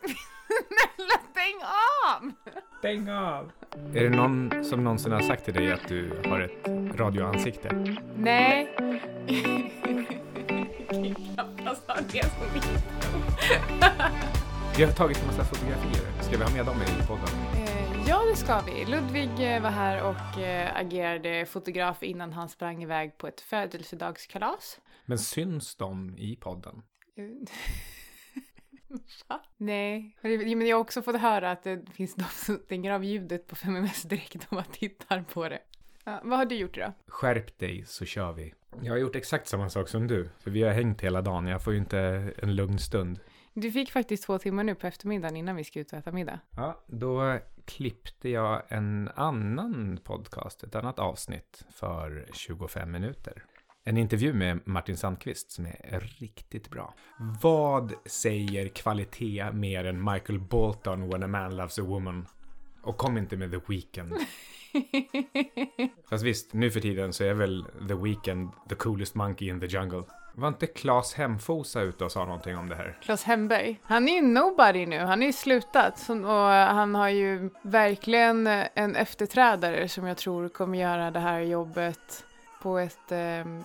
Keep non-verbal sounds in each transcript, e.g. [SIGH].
Snälla stäng av! Stäng av! Är det någon som någonsin har sagt till dig att du har ett radioansikte? Nej. Knappast har det så mycket. Vi har tagit en massa fotografier. Ska vi ha med dem i podden? Eh, Ja, det ska vi. Ludvig eh, var här och eh, agerade fotograf innan han sprang iväg på ett födelsedagskalas. Men syns de i podden? [LAUGHS] Va? Nej, men jag har också fått höra att det finns de som stänger av ljudet på 5MS direkt om man tittar på det. Ja, vad har du gjort idag? Skärp dig så kör vi. Jag har gjort exakt samma sak som du. För vi har hängt hela dagen. Jag får ju inte en lugn stund. Du fick faktiskt två timmar nu på eftermiddagen innan vi ska ut och äta middag. Ja, då klippte jag en annan podcast, ett annat avsnitt för 25 minuter. En intervju med Martin Sandqvist som är riktigt bra. Vad säger kvalitet mer än Michael Bolton When a man loves a woman? Och kom inte med The Weeknd. [LAUGHS] Fast visst, nu för tiden så är väl The Weeknd the coolest monkey in the jungle. Var inte Claes Hemfosa ute och sa någonting om det här? Claes Hemberg. Han är ju nobody nu, han är ju slutat. Och han har ju verkligen en efterträdare som jag tror kommer göra det här jobbet på ett... ehm,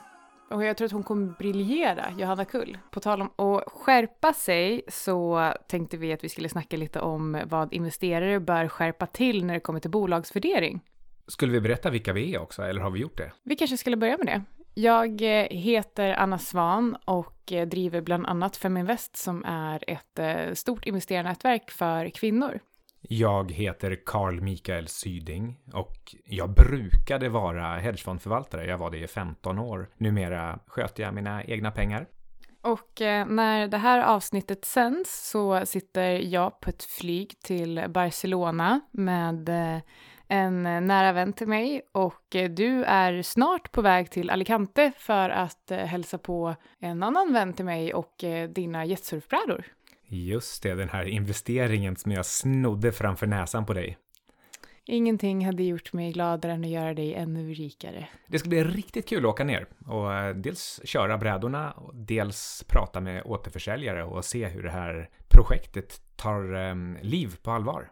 Och jag tror att hon kommer briljera, Johanna Kull. På tal om att skärpa sig så tänkte vi att vi skulle snacka lite om vad investerare bör skärpa till när det kommer till bolagsvärdering. Skulle vi berätta vilka vi är också, eller har vi gjort det? Vi kanske skulle börja med det. Jag eh, heter Anna Svan och eh, driver bland annat Feminvest som är ett eh, stort investerarnätverk för kvinnor. Jag heter Carl Mikael Syding och jag brukade vara hedgefondförvaltare. Jag var det i 15 år. Numera sköter jag mina egna pengar. Och eh, när det här avsnittet sänds så sitter jag på ett flyg till Barcelona med eh, en nära vän till mig och eh, du är snart på väg till Alicante för att hälsa på en annan vän till mig och dina jetsurfbrädor. Just det, den här investeringen som jag snodde framför näsan på dig. Ingenting hade gjort mig gladare än att göra dig ännu rikare. Det ska bli riktigt kul att åka ner och eh, dels köra brädorna och dels prata med återförsäljare och se hur det här projektet tar eh, liv på allvar.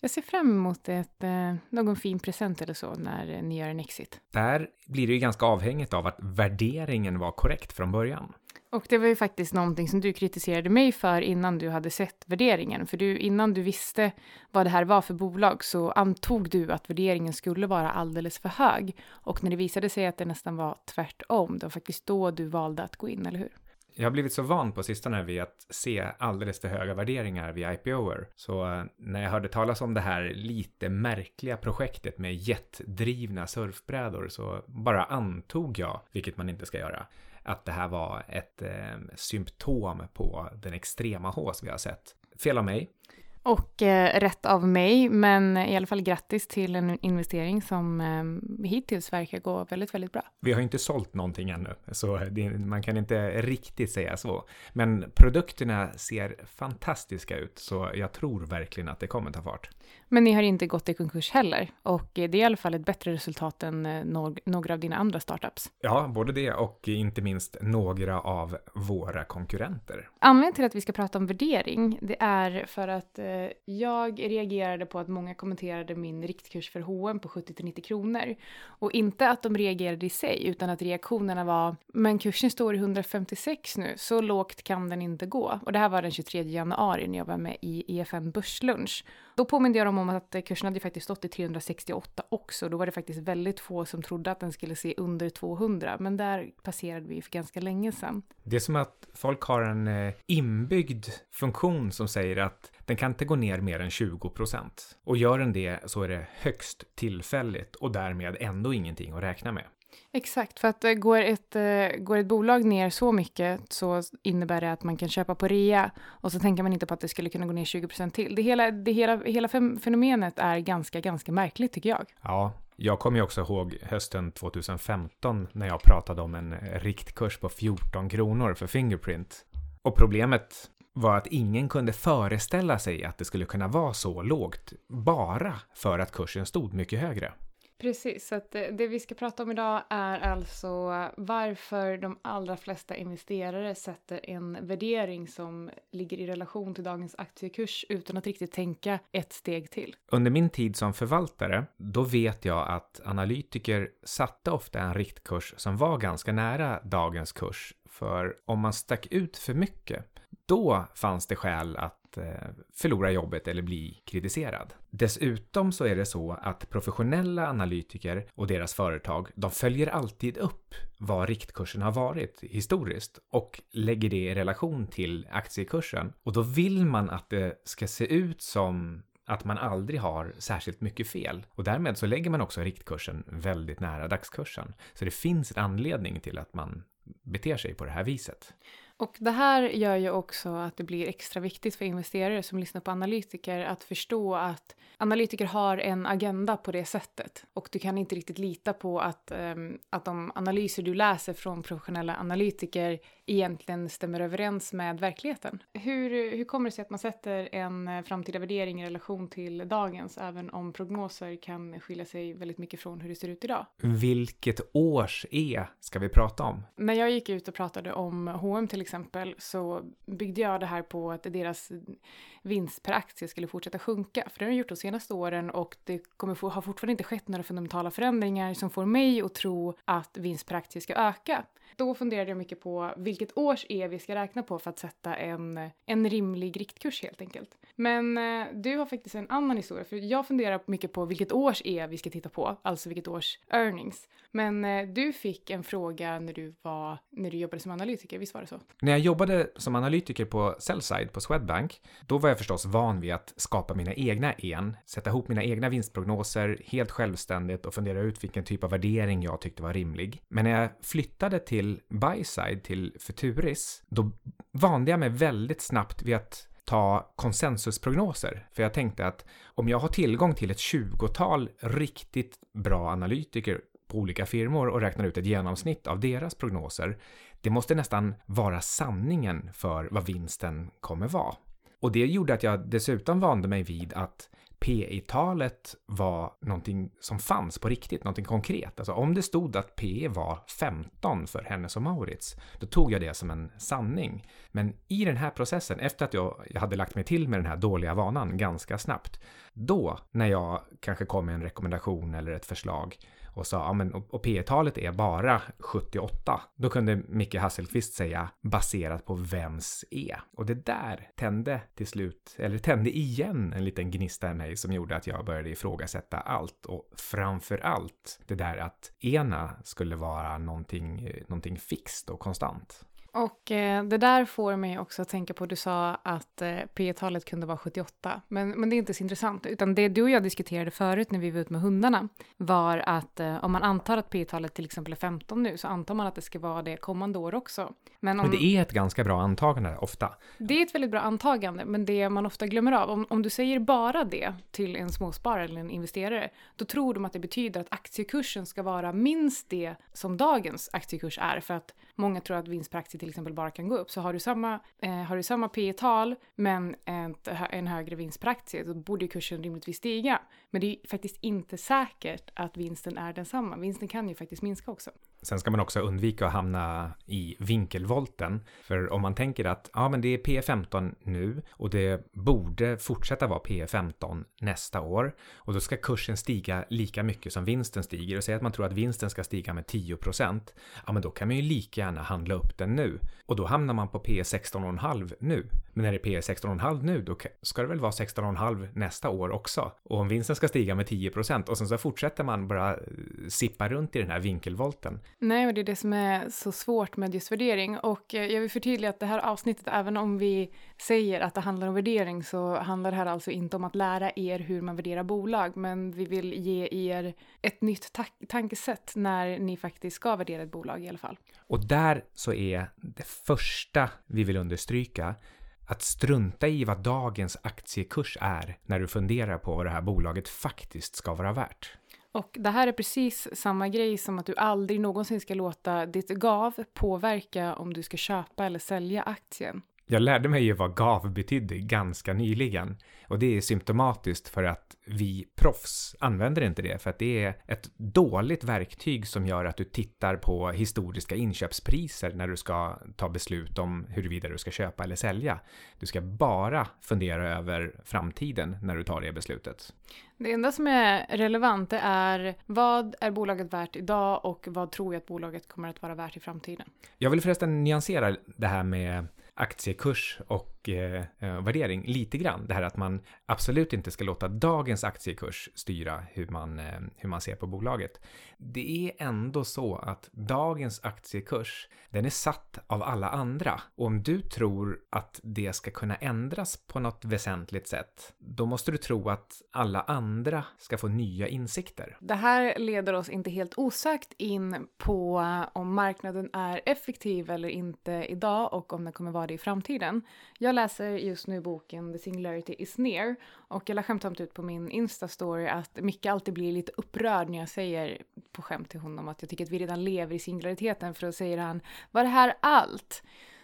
Jag ser fram emot ett, eh, någon fin present eller så när ni gör en exit. Där blir det ju ganska avhängigt av att värderingen var korrekt från början. Och det var ju faktiskt någonting som du kritiserade mig för innan du hade sett värderingen. För du, innan du visste vad det här var för bolag så antog du att värderingen skulle vara alldeles för hög. Och när det visade sig att det nästan var tvärtom, det var faktiskt då du valde att gå in, eller hur? Jag har blivit så van på sistone vid att se alldeles för höga värderingar vid IPOer. Så eh, när jag hörde talas om det här lite märkliga projektet med jetdrivna surfbrädor så bara antog jag, vilket man inte ska göra, att det här var ett eh, symptom på den extrema hås vi har sett. Fel av mig. Och eh, rätt av mig, men i alla fall grattis till en investering som eh, hittills verkar gå väldigt, väldigt bra. Vi har inte sålt någonting ännu, så det, man kan inte riktigt säga så. Men produkterna ser fantastiska ut, så jag tror verkligen att det kommer ta fart. Men ni har inte gått i konkurs heller. Och eh, det är i alla fall ett bättre resultat än eh, någ- några av dina andra startups. Ja, både det och inte minst några av våra konkurrenter. Anledningen till att vi ska prata om värdering, det är för att eh, jag reagerade på att många kommenterade min riktkurs för H&M på 70-90 kronor. Och inte att de reagerade i sig, utan att reaktionerna var “men kursen står i 156 nu, så lågt kan den inte gå”. Och det här var den 23 januari när jag var med i EFN Börslunch. Då påminde jag dem om att kursen hade faktiskt stått i 368 också. Då var det faktiskt väldigt få som trodde att den skulle se under 200, men där passerade vi för ganska länge sedan. Det är som att folk har en eh, inbyggd funktion som säger att den kan inte gå ner mer än 20 procent. Och gör den det så är det högst tillfälligt och därmed ändå ingenting att räkna med. Exakt, för att eh, går ett, eh, går ett bolag ner så mycket så innebär det att man kan köpa på rea och så tänker man inte på att det skulle kunna gå ner 20% till. Det hela, det hela, hela fenomenet är ganska, ganska märkligt tycker jag. Ja, jag kommer ju också ihåg hösten 2015 när jag pratade om en eh, riktkurs på 14 kronor för Fingerprint. Och problemet var att ingen kunde föreställa sig att det skulle kunna vara så lågt bara för att kursen stod mycket högre. Precis, så att eh, det vi ska prata om idag är alltså varför de allra flesta investerare sätter en värdering som ligger i relation till dagens aktiekurs utan att riktigt tänka ett steg till. Under min tid som förvaltare, då vet jag att analytiker satte ofta en riktkurs som var ganska nära dagens kurs. För om man stack ut för mycket, då fanns det skäl att att eh, förlora jobbet eller bli kritiserad. Dessutom så är det så att professionella analytiker och deras företag, de följer alltid upp vad riktkursen har varit historiskt och lägger det i relation till aktiekursen. Och då vill man att det ska se ut som att man aldrig har särskilt mycket fel. Och därmed så lägger man också riktkursen väldigt nära dagskursen. Så det finns en anledning till att man beter sig på det här viset. Och det här gör ju också att det blir extra viktigt för investerare som lyssnar på analytiker att förstå att analytiker har en agenda på det sättet. Och du kan inte riktigt lita på att, um, att de analyser du läser från professionella analytiker egentligen stämmer överens med verkligheten. Hur, hur kommer det sig att man sätter en eh, framtida värdering i relation till dagens, även om prognoser kan skilja sig väldigt mycket från hur det ser ut idag? Vilket års E ska vi prata om? När jag gick ut och pratade om H&M till exempel så byggde jag det här på att deras vinst per aktie skulle fortsätta sjunka. För det har de gjort de senaste åren och det kommer få, har fortfarande inte skett några fundamentala förändringar som får mig att tro att vinst per aktie ska öka. Då funderade jag mycket på vilket års E vi ska räkna på för att sätta en, en rimlig riktkurs helt enkelt. Men eh, du har faktiskt en annan historia, för jag funderar mycket på vilket års E vi ska titta på, alltså vilket års earnings. Men eh, du fick en fråga när du, var, när du jobbade som analytiker, visst var det så? När jag jobbade som analytiker på Sellside på Swedbank, då var jag förstås van vid att skapa mina egna en, sätta ihop mina egna vinstprognoser helt självständigt och fundera ut vilken typ av värdering jag tyckte var rimlig. Men när jag flyttade till Byside, till Futuris, då vande jag mig väldigt snabbt vid att ta konsensusprognoser. För jag tänkte att om jag har tillgång till ett tjugotal riktigt bra analytiker på olika firmor och räknar ut ett genomsnitt av deras prognoser, det måste nästan vara sanningen för vad vinsten kommer vara. Och det gjorde att jag dessutom vande mig vid att PE-talet var någonting som fanns på riktigt, någonting konkret. Alltså om det stod att PE var 15 för Hennes och Maurits, då tog jag det som en sanning. Men i den här processen, efter att jag, jag hade lagt mig till med den här dåliga vanan ganska snabbt, då, när jag kanske kom med en rekommendation eller ett förslag, och sa ja, men, och P-talet är bara 78. Då kunde Micke Hasselqvist säga baserat på vems e?” Och det där tände till slut, eller tände igen en liten gnista i mig som gjorde att jag började ifrågasätta allt och framför allt det där att ena skulle vara någonting, eh, någonting fixt och konstant. Och eh, det där får mig också att tänka på, du sa att eh, P-talet kunde vara 78, men, men det är inte så intressant, utan det du och jag diskuterade förut när vi var ute med hundarna var att eh, om man antar att P-talet till exempel är 15 nu, så antar man att det ska vara det kommande år också. Men, om, men det är ett ganska bra antagande ofta. Det är ett väldigt bra antagande, men det man ofta glömmer av, om, om du säger bara det till en småsparare eller en investerare, då tror de att det betyder att aktiekursen ska vara minst det som dagens aktiekurs är, för att många tror att vinst per aktie till exempel bara kan gå upp. Så har du samma, eh, har du samma P tal men ett, en högre vinst per aktie så borde kursen rimligtvis stiga. Men det är faktiskt inte säkert att vinsten är densamma. Vinsten kan ju faktiskt minska också. Sen ska man också undvika att hamna i vinkelvolten. För om man tänker att ja, men det är P15 nu och det borde fortsätta vara P15 nästa år och då ska kursen stiga lika mycket som vinsten stiger och säga att man tror att vinsten ska stiga med 10 procent. Ja, men då kan man ju lika gärna handla upp den nu och då hamnar man på P16,5 nu. Men när det är P16,5 nu, då ska det väl vara 16,5 nästa år också. Och om vinsten ska stiga med 10 procent och sen så fortsätter man bara sippa runt i den här vinkelvolten. Nej, och det är det som är så svårt med just värdering. Och eh, jag vill förtydliga att det här avsnittet, även om vi säger att det handlar om värdering, så handlar det här alltså inte om att lära er hur man värderar bolag, men vi vill ge er ett nytt ta tankesätt när ni faktiskt ska värdera ett bolag i alla fall. Och där så är det första vi vill understryka att strunta i vad dagens aktiekurs är när du funderar på vad det här bolaget faktiskt ska vara värt. Och det här är precis samma grej som att du aldrig någonsin ska låta ditt gav påverka om du ska köpa eller sälja aktien. Jag lärde mig ju vad GAV betydde ganska nyligen och det är symptomatiskt för att vi proffs använder inte det för att det är ett dåligt verktyg som gör att du tittar på historiska inköpspriser när du ska ta beslut om huruvida du ska köpa eller sälja. Du ska bara fundera över framtiden när du tar det beslutet. Det enda som är relevant är vad är bolaget värt idag och vad tror jag att bolaget kommer att vara värt i framtiden? Jag vill förresten nyansera det här med aktiekurs och och eh, eh, värdering lite grann. Det här att man absolut inte ska låta dagens aktiekurs styra hur man, eh, hur man ser på bolaget. Det är ändå så att dagens aktiekurs, den är satt av alla andra. Och om du tror att det ska kunna ändras på något väsentligt sätt, då måste du tro att alla andra ska få nya insikter. Det här leder oss inte helt osökt in på eh, om marknaden är effektiv eller inte idag och om den kommer vara det i framtiden. Jag jag läser just nu boken The Singularity is near och jag la skämtsamt ut på min Insta-story att Micke alltid blir lite upprörd när jag säger på skämt till honom att jag tycker att vi redan lever i singulariteten för då säger han var det här allt?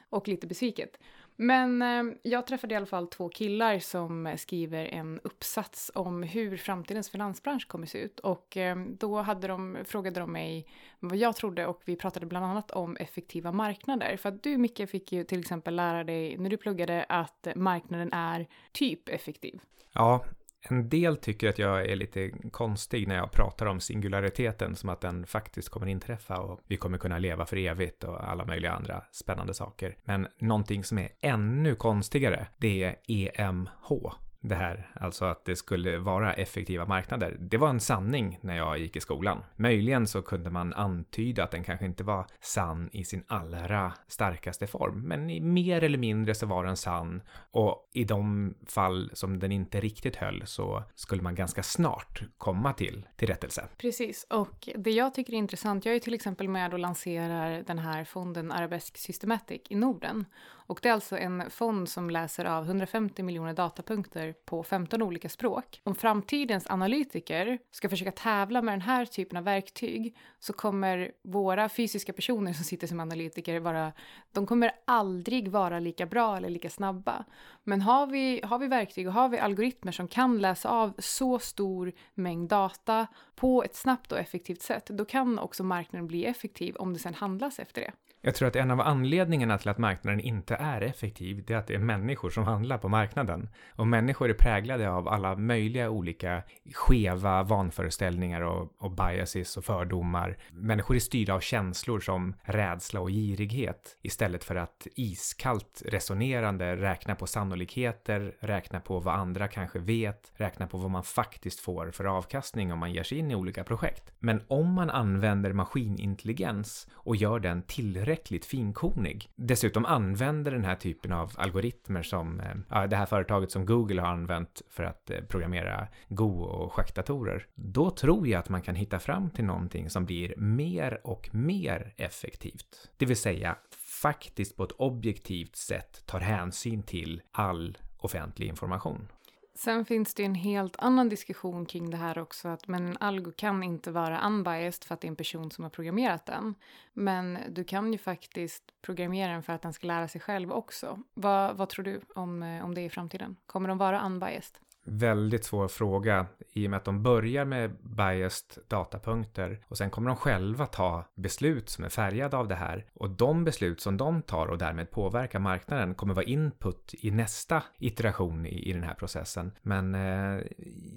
Och lite besviket. Men eh, jag träffade i alla fall två killar som eh, skriver en uppsats om hur framtidens finansbransch kommer se ut. Och eh, då hade de, frågade de mig vad jag trodde och vi pratade bland annat om effektiva marknader. För att du Micke fick ju till exempel lära dig när du pluggade att marknaden är typ effektiv. Ja, en del tycker att jag är lite konstig när jag pratar om singulariteten som att den faktiskt kommer inträffa och vi kommer kunna leva för evigt och alla möjliga andra spännande saker. Men någonting som är ännu konstigare, det är EMH, det här, alltså att det skulle vara effektiva marknader. Det var en sanning när jag gick i skolan. Möjligen så kunde man antyda att den kanske inte var sann i sin allra starkaste form, men i mer eller mindre så var den sann och i de fall som den inte riktigt höll så skulle man ganska snart komma till, till rättelse. Precis, och det jag tycker är intressant, jag är till exempel med och lanserar den här fonden Arabesk Systematic i Norden och det är alltså en fond som läser av 150 miljoner datapunkter på 15 olika språk. Om framtidens analytiker ska försöka tävla med den här typen av verktyg så kommer våra fysiska personer som sitter som analytiker vara, de kommer aldrig vara lika bra eller lika snabba. Men har vi, har vi verktyg och har vi algoritmer som kan läsa av så stor mängd data på ett snabbt och effektivt sätt, då kan också marknaden bli effektiv om det sen handlas efter det. Jag tror att en av anledningarna till att marknaden inte är effektiv, det är att det är människor som handlar på marknaden. Och människor är präglade av alla möjliga olika skeva vanföreställningar och, och biases och fördomar. Människor är styrda av känslor som rädsla och girighet istället för att iskallt resonerande räkna på sannolikheter, räkna på vad andra kanske vet, räkna på vad man faktiskt får för avkastning om man ger sig in i olika projekt. Men om man använder maskinintelligens och gör den tillräckligt finkornig. Dessutom använder den här typen av algoritmer som äh, det här företaget som Google har använt för att eh, programmera Go och schackdatorer. Då tror jag att man kan hitta fram till någonting som blir mer och mer effektivt. Det vill säga faktiskt på ett objektivt sätt tar hänsyn till all offentlig information. Sen finns det en helt annan diskussion kring det här också, att men en algo kan inte vara unbiased för att det är en person som har programmerat den. Men du kan ju faktiskt programmera den för att den ska lära sig själv också. Vad, vad tror du om, eh, om det i framtiden? Kommer de vara unbiased? Väldigt svår fråga i och med att de börjar med biased datapunkter och sen kommer de själva ta beslut som är färgade av det här. Och de beslut som de tar och därmed påverkar marknaden kommer vara input i nästa iteration i, i den här processen. Men eh,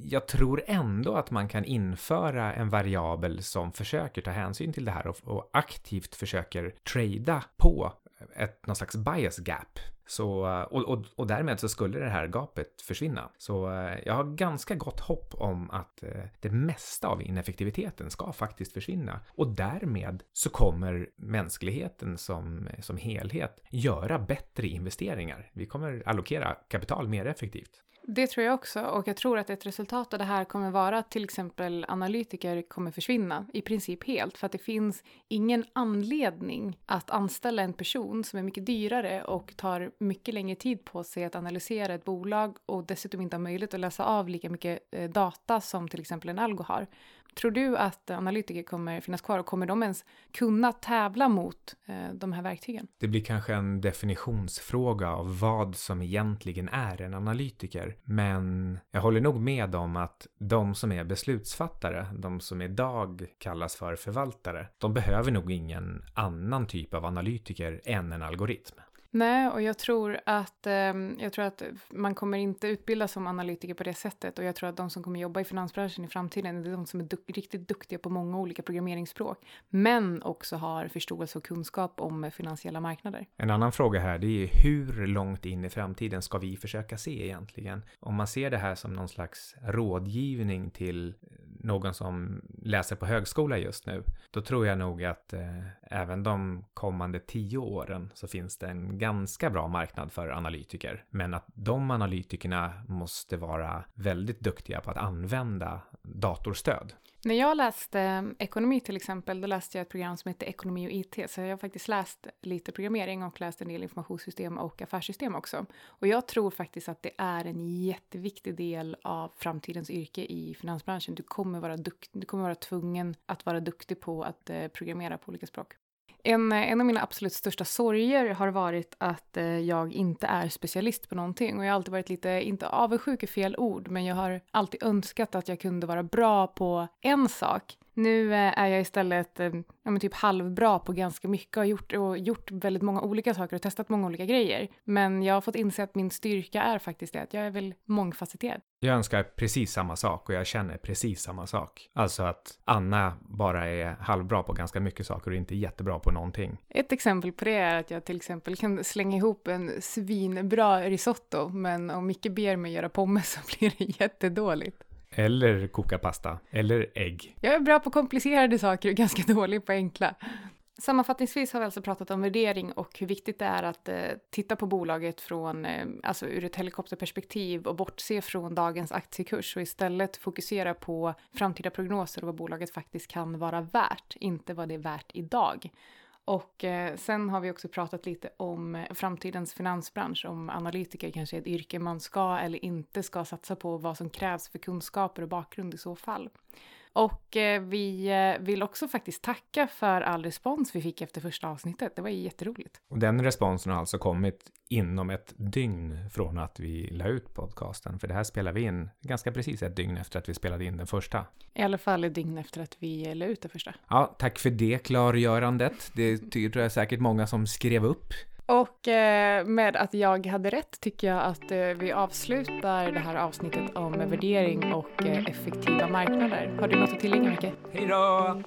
jag tror ändå att man kan införa en variabel som försöker ta hänsyn till det här och, och aktivt försöker trada på ett, någon slags bias gap så, eh, och, och, och därmed så skulle det här gapet försvinna. Så eh, jag har ganska gott hopp om att eh, det mesta av ineffektiviteten ska faktiskt försvinna. Och därmed så kommer mänskligheten som, som helhet göra bättre investeringar. Vi kommer allokera kapital mer effektivt. Det tror jag också och jag tror att ett resultat av det här kommer vara att till exempel analytiker kommer försvinna i princip helt för att det finns ingen anledning att anställa en person som är mycket dyrare och tar mycket längre tid på sig att analysera ett bolag och dessutom inte har möjlighet att läsa av lika mycket eh, data som till exempel en algo har. Tror du att analytiker kommer finnas kvar och kommer de ens kunna tävla mot eh, de här verktygen? Det blir kanske en definitionsfråga av vad som egentligen är en analytiker. Men jag håller nog med om att de som är beslutsfattare, de som idag kallas för förvaltare, de behöver nog ingen annan typ av analytiker än en algoritm. Nej, och jag tror att ehm, jag tror att man kommer inte utbildas som analytiker på det sättet och jag tror att de som kommer jobba i finansbranschen i framtiden är de som är duk riktigt duktiga på många olika programmeringsspråk, men också har förståelse och kunskap om finansiella marknader. En annan fråga här, det är hur långt in i framtiden ska vi försöka se egentligen? Om man ser det här som någon slags rådgivning till någon som läser på högskola just nu, då tror jag nog att eh, även de kommande tio åren så finns det en ganska bra marknad för analytiker. Men att de analytikerna måste vara väldigt duktiga på att använda datorstöd. När jag läste eh, ekonomi till exempel, då läste jag ett program som heter Ekonomi och IT, så jag har faktiskt läst lite programmering och läst en del informationssystem och affärssystem också. Och jag tror faktiskt att det är en jätteviktig del av framtidens yrke i finansbranschen. Du kommer vara, dukt, du kommer vara tvungen att vara duktig på att eh, programmera på olika språk. En, en av mina absolut största sorger har varit att eh, jag inte är specialist på någonting och jag har alltid varit lite, inte avundsjuk är fel ord, men jag har alltid önskat att jag kunde vara bra på en sak. Nu eh, är jag istället eh, ja, typ halvbra på ganska mycket och har gjort, och gjort väldigt många olika saker och testat många olika grejer. Men jag har fått inse att min styrka är faktiskt det, att jag är väl mångfacetterad. Jag önskar precis samma sak och jag känner precis samma sak. Alltså att Anna bara är halvbra på ganska mycket saker och inte jättebra på någonting. Ett exempel på det är att jag till exempel kan slänga ihop en svinbra risotto, men om Micke ber mig göra pommes så blir det [LAUGHS] jättedåligt. Eller koka pasta. Eller ägg. Jag är bra på komplicerade saker och ganska [LAUGHS] dålig på enkla. Sammanfattningsvis har vi alltså pratat om värdering och hur viktigt det är att eh, titta på bolaget från, eh, alltså ur ett helikopterperspektiv och bortse från dagens aktiekurs och istället fokusera på framtida prognoser och vad bolaget faktiskt kan vara värt, inte vad det är värt idag. Och eh, sen har vi också pratat lite om eh, framtidens finansbransch, om analytiker kanske är ett yrke man ska eller inte ska satsa på, vad som krävs för kunskaper och bakgrund i så fall. Och eh, vi eh, vill också faktiskt tacka för all respons vi fick efter första avsnittet. Det var jätteroligt. Och den responsen har alltså kommit inom ett dygn från att vi la ut podcasten. För det här spelar vi in ganska precis ett dygn efter att vi spelade in den första. I alla fall ett dygn efter att vi la ut det första. Ja, tack för det klargörandet. Det tror jag säkert många som skrev upp. Och eh, med att jag hade rätt tycker jag att eh, vi avslutar det här avsnittet om värdering och eh, effektiva marknader. Har du något att tillägga, Micke? Hej då!